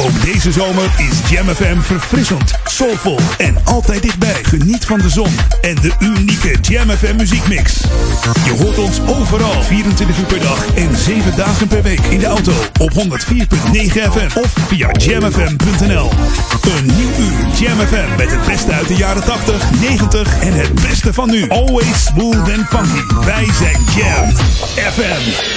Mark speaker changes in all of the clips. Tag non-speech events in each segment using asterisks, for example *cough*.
Speaker 1: Ook deze zomer is Jam FM verfrissend, soulvol en altijd dichtbij. Geniet van de zon en de unieke Jam FM muziekmix. Je hoort ons overal, 24 uur per dag en 7 dagen per week. In de auto op 104.9 FM of via jamfm.nl. Een nieuw uur Jam FM met het beste uit de jaren 80, 90 en het beste van nu. Always smooth and funky. Wij zijn Jam FM.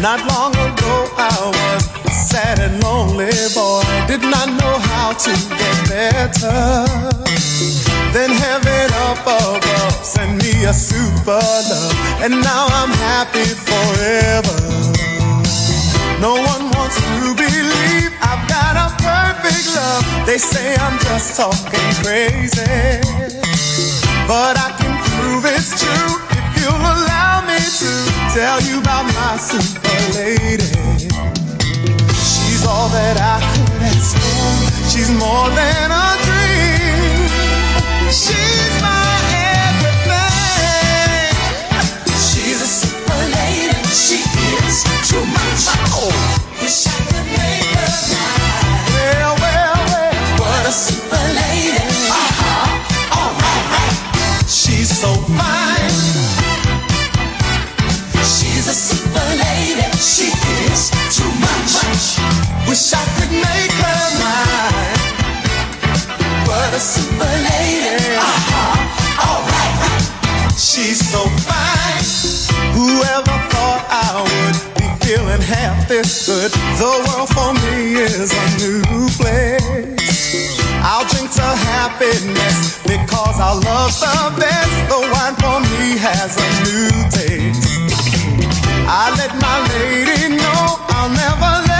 Speaker 2: Not long ago I was a sad and lonely boy. Did not know how to get better. Then heaven up above sent me a super love, and now I'm happy forever. No one wants to believe I've got a perfect love. They say I'm just talking crazy, but I can prove it's true if you'll allow me to tell you about my super lady. I let my lady know I'll never let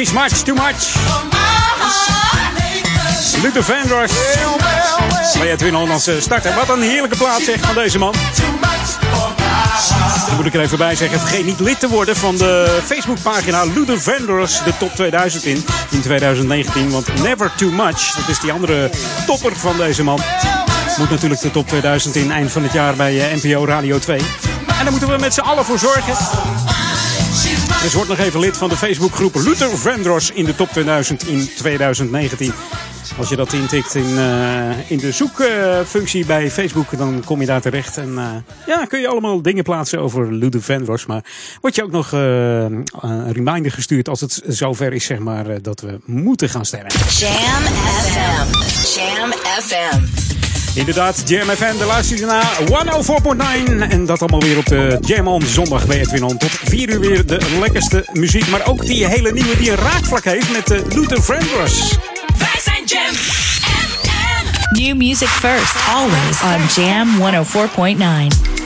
Speaker 3: She's much too much. Luther Vandross. Bij Edwin Hollands starten. Wat een heerlijke plaats zeg van deze man. Dan moet ik er even bij zeggen, vergeet niet lid te worden van de Facebookpagina Luther Vandross, de top 2000 in, in 2019. Want Never Too Much, dat is die andere topper van deze man. Moet natuurlijk de top 2000 in eind van het jaar bij NPO Radio 2. En daar moeten we met z'n allen voor zorgen. Dus word nog even lid van de Facebookgroep Luther Vandross in de top 2000 in 2019. Als je dat intikt in, uh, in de zoekfunctie bij Facebook, dan kom je daar terecht. En uh, ja, kun je allemaal dingen plaatsen over Luther Vandross. Maar word je ook nog een reminder gestuurd als het zover is, zeg maar, dat we moeten gaan stemmen.
Speaker 4: Jam FM. Jam FM.
Speaker 3: Inderdaad, Jam FM, de luister naar 104.9. En dat allemaal weer op de Jam on zondag bij Edwin On. Tot 4 uur weer de lekkerste muziek. Maar ook die hele nieuwe die een raakvlak heeft met de Luther Vandross. Wij zijn Jam FM.
Speaker 4: New
Speaker 5: music first, always on Jam 104.9.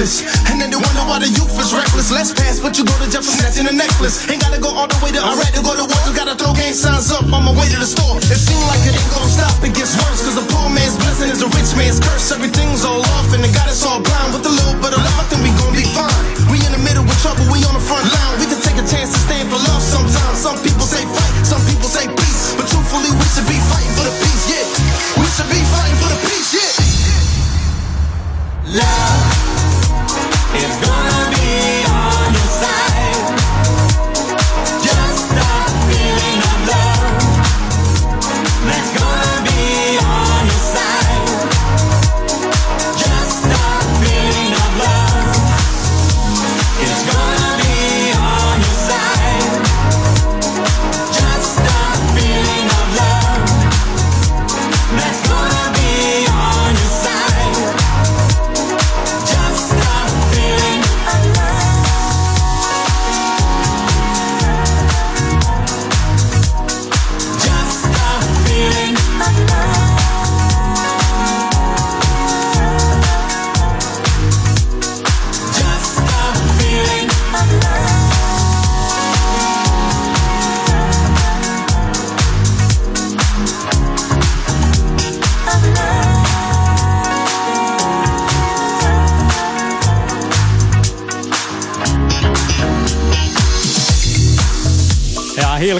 Speaker 6: And then they wonder why the youth is reckless. Let's pass, but you go to jefferson's that's in a necklace. Ain't gotta go all the way to Iraq to go to war. You gotta throw gang signs up on my way to the store. It seems like it ain't gonna stop. It gets worse, cause a poor man's blessing is a rich man's curse. Everything's all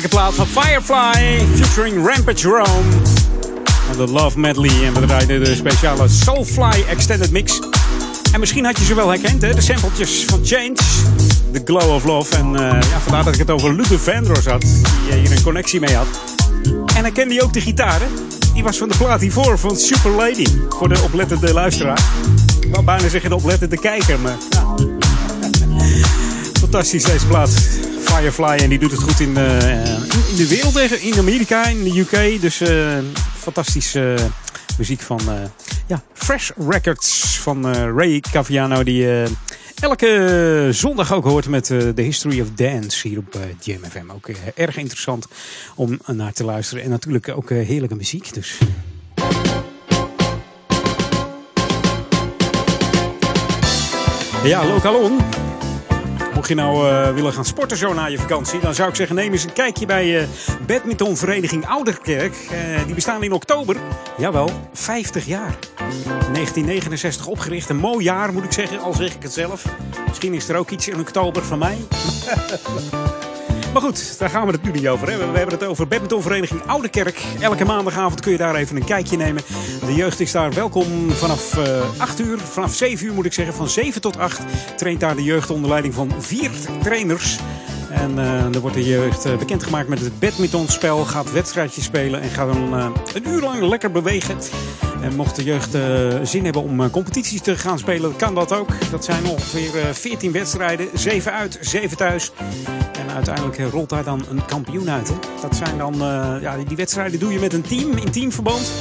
Speaker 3: heerlijke plaat van Firefly featuring Rampage Rome. De Love Medley. En we draaiden de speciale Soulfly Extended Mix. En misschien had je ze wel herkend, hè? De sampletjes van Change. The Glow of Love. En uh, ja, vandaar dat ik het over Luther Vandross had. Die hier een connectie mee had. En hij kende hij ook de gitaren. Die was van de plaat hiervoor van Super Lady. Voor de oplettende luisteraar. Ik wou bijna zeggen de oplettende kijker, maar... *laughs* Fantastisch deze plaat. Firefly en die doet het goed in, uh, in de wereld, in Amerika, in de UK. Dus uh, fantastische uh, muziek van ja, Fresh Records van Ray Caviano. Die elke zondag ook hoort met The History of Dance hier op Jam FM. Ook erg interessant om naar te luisteren. En natuurlijk ook heerlijke muziek. Dus. Ja, Lokalon. Mocht je nou uh, willen gaan sporten zo na je vakantie, dan zou ik zeggen: neem eens een kijkje bij uh, badmintonvereniging Ouderkerk. Uh, die bestaan in oktober. Jawel, 50 jaar. 1969 opgericht. Een mooi jaar moet ik zeggen, al zeg ik het zelf. Misschien is er ook iets in oktober van mij. *laughs* Maar goed, daar gaan we het nu niet over. Hè. We hebben het over badmintonvereniging Oude Kerk. Elke maandagavond kun je daar even een kijkje nemen. De jeugd is daar welkom vanaf uh, 8 uur. Vanaf 7 uur moet ik zeggen. Van 7 tot 8 traint daar de jeugd onder leiding van vier trainers. En uh, dan wordt de jeugd uh, bekendgemaakt met het badmintonspel. Gaat wedstrijdjes spelen en gaat dan uh, een uur lang lekker bewegen. En mocht de jeugd zin hebben om competities te gaan spelen, kan dat ook. Dat zijn ongeveer 14 wedstrijden. 7 uit, 7 thuis. En uiteindelijk rolt daar dan een kampioen uit. Hè? Dat zijn dan, ja, die wedstrijden doe je met een team, in teamverband.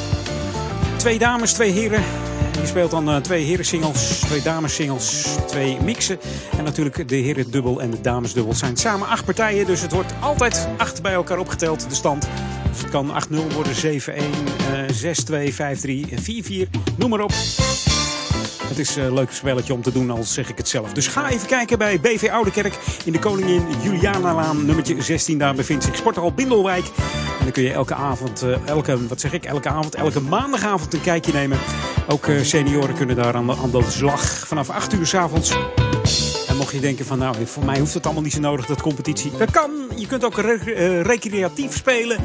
Speaker 3: Twee dames, twee heren. Je speelt dan uh, twee heren singles, twee dames singles, twee mixen. En natuurlijk de heren dubbel en de dames dubbel zijn samen acht partijen. Dus het wordt altijd acht bij elkaar opgeteld, de stand. Dus het kan 8-0 worden, 7-1, uh, 6-2, 5-3, 4-4, noem maar op. Het is een leuk spelletje om te doen, al zeg ik het zelf. Dus ga even kijken bij BV Oudekerk in de Koningin Julianalaan, nummertje 16. Daar bevindt zich Sporthal Bindelwijk. En dan kun je elke avond, elke, wat zeg ik, elke avond, elke maandagavond een kijkje nemen. Ook senioren kunnen daar aan de, aan de slag vanaf 8 uur s avonds. En mocht je denken van, nou, voor mij hoeft het allemaal niet zo nodig, dat competitie. Dat kan. Je kunt ook re recreatief spelen.